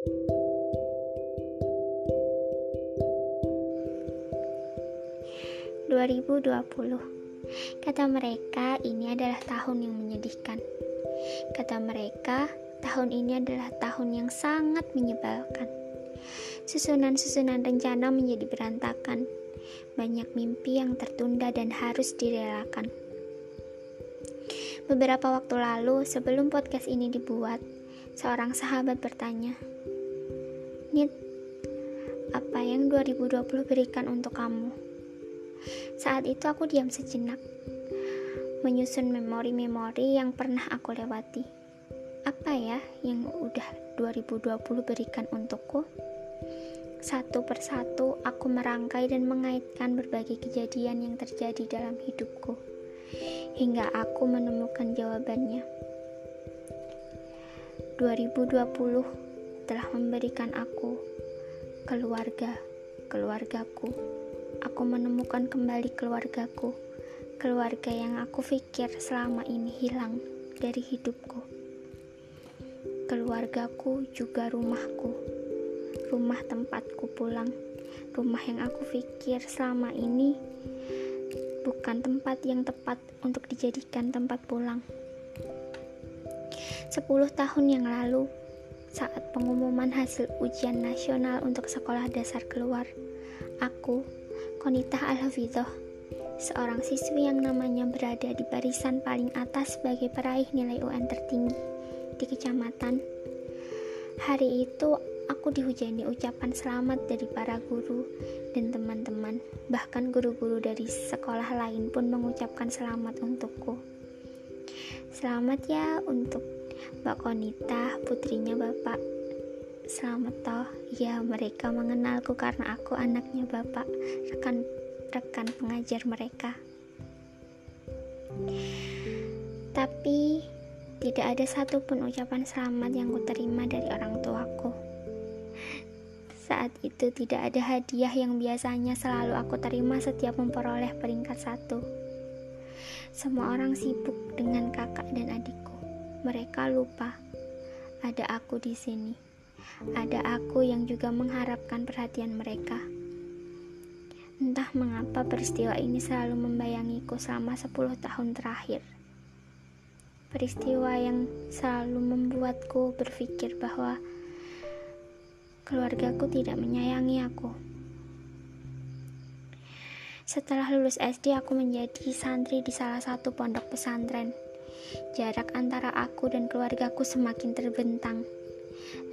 2020 Kata mereka ini adalah tahun yang menyedihkan. Kata mereka tahun ini adalah tahun yang sangat menyebalkan. Susunan-susunan rencana menjadi berantakan. Banyak mimpi yang tertunda dan harus direlakan. Beberapa waktu lalu sebelum podcast ini dibuat Seorang sahabat bertanya Nit, apa yang 2020 berikan untuk kamu? Saat itu aku diam sejenak, menyusun memori-memori yang pernah aku lewati. Apa ya yang udah 2020 berikan untukku? Satu persatu aku merangkai dan mengaitkan berbagai kejadian yang terjadi dalam hidupku. Hingga aku menemukan jawabannya. 2020 telah memberikan aku keluarga, keluargaku aku menemukan kembali keluargaku, keluarga yang aku pikir selama ini hilang dari hidupku. Keluargaku juga rumahku, rumah tempatku pulang, rumah yang aku pikir selama ini bukan tempat yang tepat untuk dijadikan tempat pulang. Sepuluh tahun yang lalu, saat pengumuman hasil ujian nasional untuk sekolah dasar keluar, aku Konita al seorang siswi yang namanya berada di barisan paling atas sebagai peraih nilai UN tertinggi di kecamatan. Hari itu aku dihujani ucapan selamat dari para guru dan teman-teman, bahkan guru-guru dari sekolah lain pun mengucapkan selamat untukku. Selamat ya untuk Mbak Konita, putrinya Bapak Selamat toh, ya mereka mengenalku karena aku anaknya bapak, rekan rekan pengajar mereka. Tapi tidak ada satupun ucapan selamat yang kuterima dari orang tuaku. Saat itu tidak ada hadiah yang biasanya selalu aku terima setiap memperoleh peringkat satu. Semua orang sibuk dengan kakak dan adikku. Mereka lupa ada aku di sini ada aku yang juga mengharapkan perhatian mereka. Entah mengapa peristiwa ini selalu membayangiku selama 10 tahun terakhir. Peristiwa yang selalu membuatku berpikir bahwa keluargaku tidak menyayangi aku. Setelah lulus SD, aku menjadi santri di salah satu pondok pesantren. Jarak antara aku dan keluargaku semakin terbentang.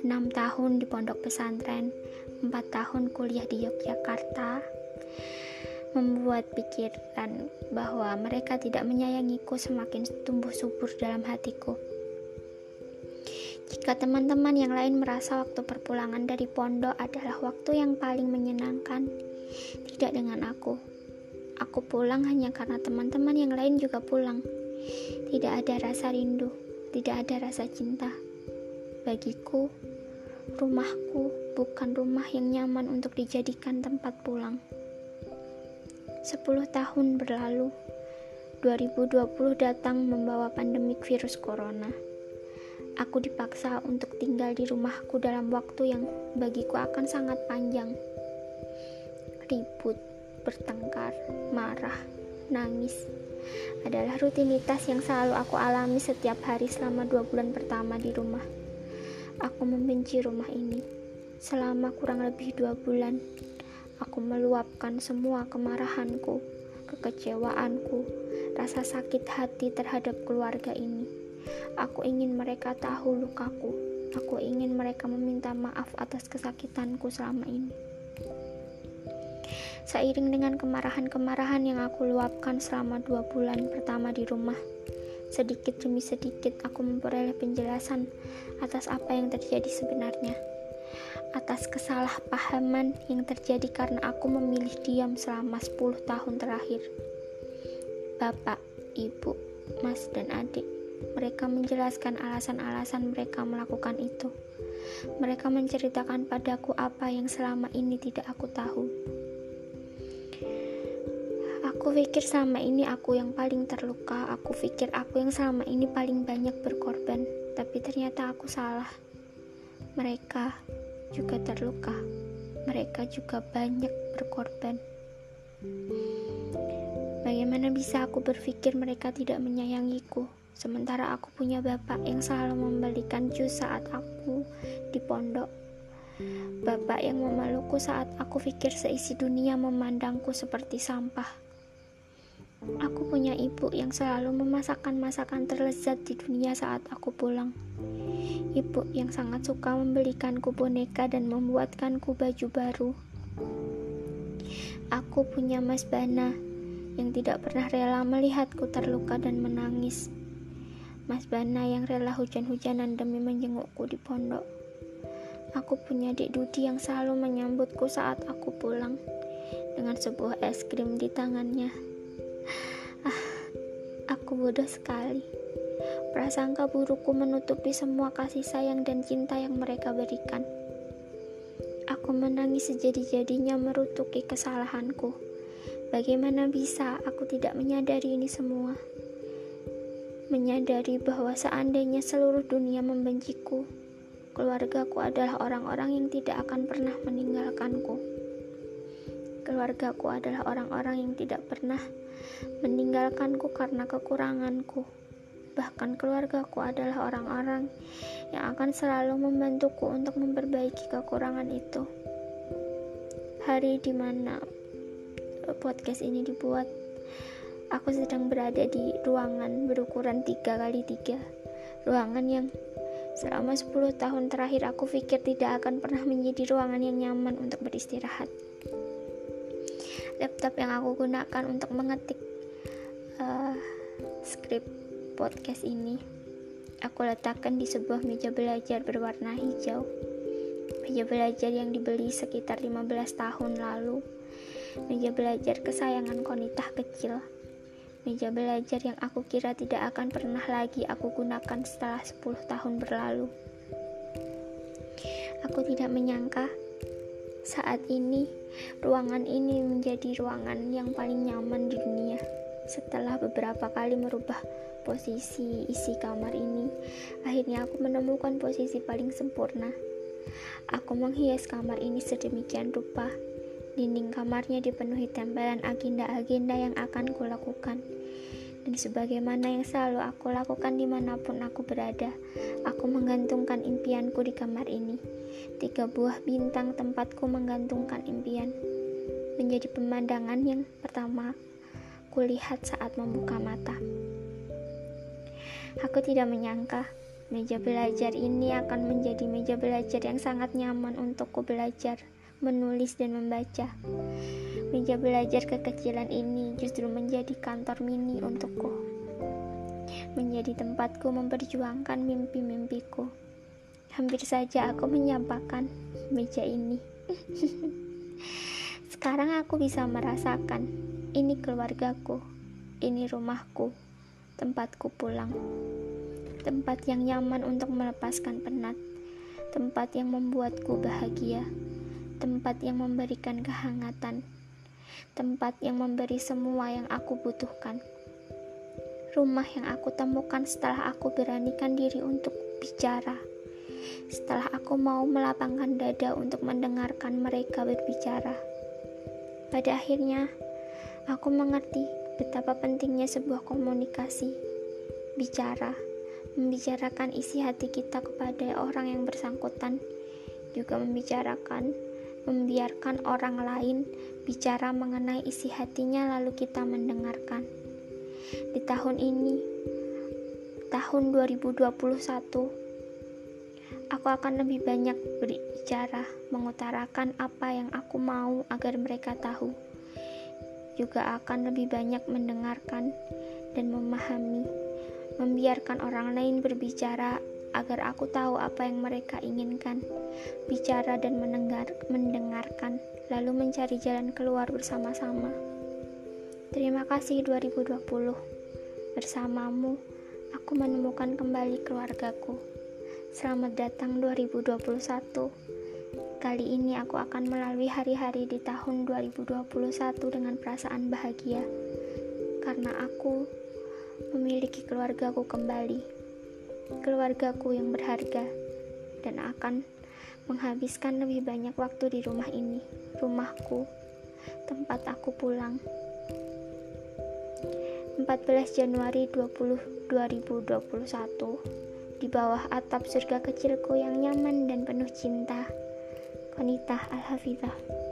6 tahun di pondok pesantren, 4 tahun kuliah di Yogyakarta, membuat pikiran bahwa mereka tidak menyayangiku semakin tumbuh subur dalam hatiku. Jika teman-teman yang lain merasa waktu perpulangan dari pondok adalah waktu yang paling menyenangkan, tidak dengan aku. Aku pulang hanya karena teman-teman yang lain juga pulang. Tidak ada rasa rindu, tidak ada rasa cinta. Bagiku, rumahku bukan rumah yang nyaman untuk dijadikan tempat pulang. Sepuluh tahun berlalu, 2020 datang membawa pandemik virus corona. Aku dipaksa untuk tinggal di rumahku dalam waktu yang bagiku akan sangat panjang. Ribut, bertengkar, marah, nangis adalah rutinitas yang selalu aku alami setiap hari selama dua bulan pertama di rumah. Aku membenci rumah ini. Selama kurang lebih dua bulan, aku meluapkan semua kemarahanku, kekecewaanku, rasa sakit hati terhadap keluarga ini. Aku ingin mereka tahu lukaku. Aku ingin mereka meminta maaf atas kesakitanku selama ini. Seiring dengan kemarahan-kemarahan yang aku luapkan selama dua bulan pertama di rumah, Sedikit demi sedikit aku memperoleh penjelasan atas apa yang terjadi sebenarnya. Atas kesalahpahaman yang terjadi karena aku memilih diam selama 10 tahun terakhir. Bapak, ibu, mas, dan adik, mereka menjelaskan alasan-alasan mereka melakukan itu. Mereka menceritakan padaku apa yang selama ini tidak aku tahu. Aku pikir selama ini aku yang paling terluka. Aku pikir aku yang selama ini paling banyak berkorban. Tapi ternyata aku salah. Mereka juga terluka. Mereka juga banyak berkorban. Bagaimana bisa aku berpikir mereka tidak menyayangiku, sementara aku punya bapak yang selalu membelikan jus saat aku di pondok. Bapak yang memelukku saat aku pikir seisi dunia memandangku seperti sampah. Aku punya ibu yang selalu memasakkan masakan terlezat di dunia saat aku pulang. Ibu yang sangat suka membelikanku boneka dan membuatkanku baju baru. Aku punya Mas Bana yang tidak pernah rela melihatku terluka dan menangis. Mas Bana yang rela hujan-hujanan demi menjengukku di pondok. Aku punya Dek Dudi yang selalu menyambutku saat aku pulang dengan sebuah es krim di tangannya. Ah, aku bodoh sekali. Prasangka burukku menutupi semua kasih sayang dan cinta yang mereka berikan. Aku menangis sejadi-jadinya merutuki kesalahanku. Bagaimana bisa aku tidak menyadari ini semua? Menyadari bahwa seandainya seluruh dunia membenciku, keluargaku adalah orang-orang yang tidak akan pernah meninggalkanku. Keluargaku adalah orang-orang yang tidak pernah meninggalkanku karena kekuranganku. Bahkan keluargaku adalah orang-orang yang akan selalu membantuku untuk memperbaiki kekurangan itu. Hari di mana podcast ini dibuat, aku sedang berada di ruangan berukuran 3 kali 3 Ruangan yang selama 10 tahun terakhir aku pikir tidak akan pernah menjadi ruangan yang nyaman untuk beristirahat laptop yang aku gunakan untuk mengetik uh, skrip podcast ini. Aku letakkan di sebuah meja belajar berwarna hijau. Meja belajar yang dibeli sekitar 15 tahun lalu. Meja belajar kesayangan konitah kecil. Meja belajar yang aku kira tidak akan pernah lagi aku gunakan setelah 10 tahun berlalu. Aku tidak menyangka saat ini, ruangan ini menjadi ruangan yang paling nyaman di dunia. Setelah beberapa kali merubah posisi isi kamar ini, akhirnya aku menemukan posisi paling sempurna. Aku menghias kamar ini sedemikian rupa. Dinding kamarnya dipenuhi tempelan agenda-agenda yang akan kulakukan. Dan sebagaimana yang selalu aku lakukan di mana pun aku berada, aku menggantungkan impianku di kamar ini tiga buah bintang tempatku menggantungkan impian menjadi pemandangan yang pertama kulihat saat membuka mata. Aku tidak menyangka meja belajar ini akan menjadi meja belajar yang sangat nyaman untukku belajar, menulis dan membaca. Meja belajar kekecilan ini justru menjadi kantor mini untukku. Menjadi tempatku memperjuangkan mimpi-mimpiku. Hampir saja aku menyampaikan meja ini. Sekarang aku bisa merasakan ini keluargaku, ini rumahku, tempatku pulang. Tempat yang nyaman untuk melepaskan penat, tempat yang membuatku bahagia, tempat yang memberikan kehangatan, tempat yang memberi semua yang aku butuhkan. Rumah yang aku temukan setelah aku beranikan diri untuk bicara setelah aku mau melapangkan dada untuk mendengarkan mereka berbicara. Pada akhirnya, aku mengerti betapa pentingnya sebuah komunikasi, bicara, membicarakan isi hati kita kepada orang yang bersangkutan, juga membicarakan, membiarkan orang lain bicara mengenai isi hatinya, lalu kita mendengarkan. Di tahun ini, tahun 2021, Aku akan lebih banyak berbicara, mengutarakan apa yang aku mau agar mereka tahu. Juga akan lebih banyak mendengarkan dan memahami, membiarkan orang lain berbicara agar aku tahu apa yang mereka inginkan. Bicara dan mendengar, mendengarkan, lalu mencari jalan keluar bersama-sama. Terima kasih 2020. Bersamamu, aku menemukan kembali keluargaku. Selamat datang 2021. Kali ini aku akan melalui hari-hari di tahun 2021 dengan perasaan bahagia. Karena aku memiliki keluargaku kembali. Keluargaku yang berharga dan akan menghabiskan lebih banyak waktu di rumah ini, rumahku, tempat aku pulang. 14 Januari 20, 2021 di bawah atap surga kecilku yang nyaman dan penuh cinta. Konita Al-Hafizah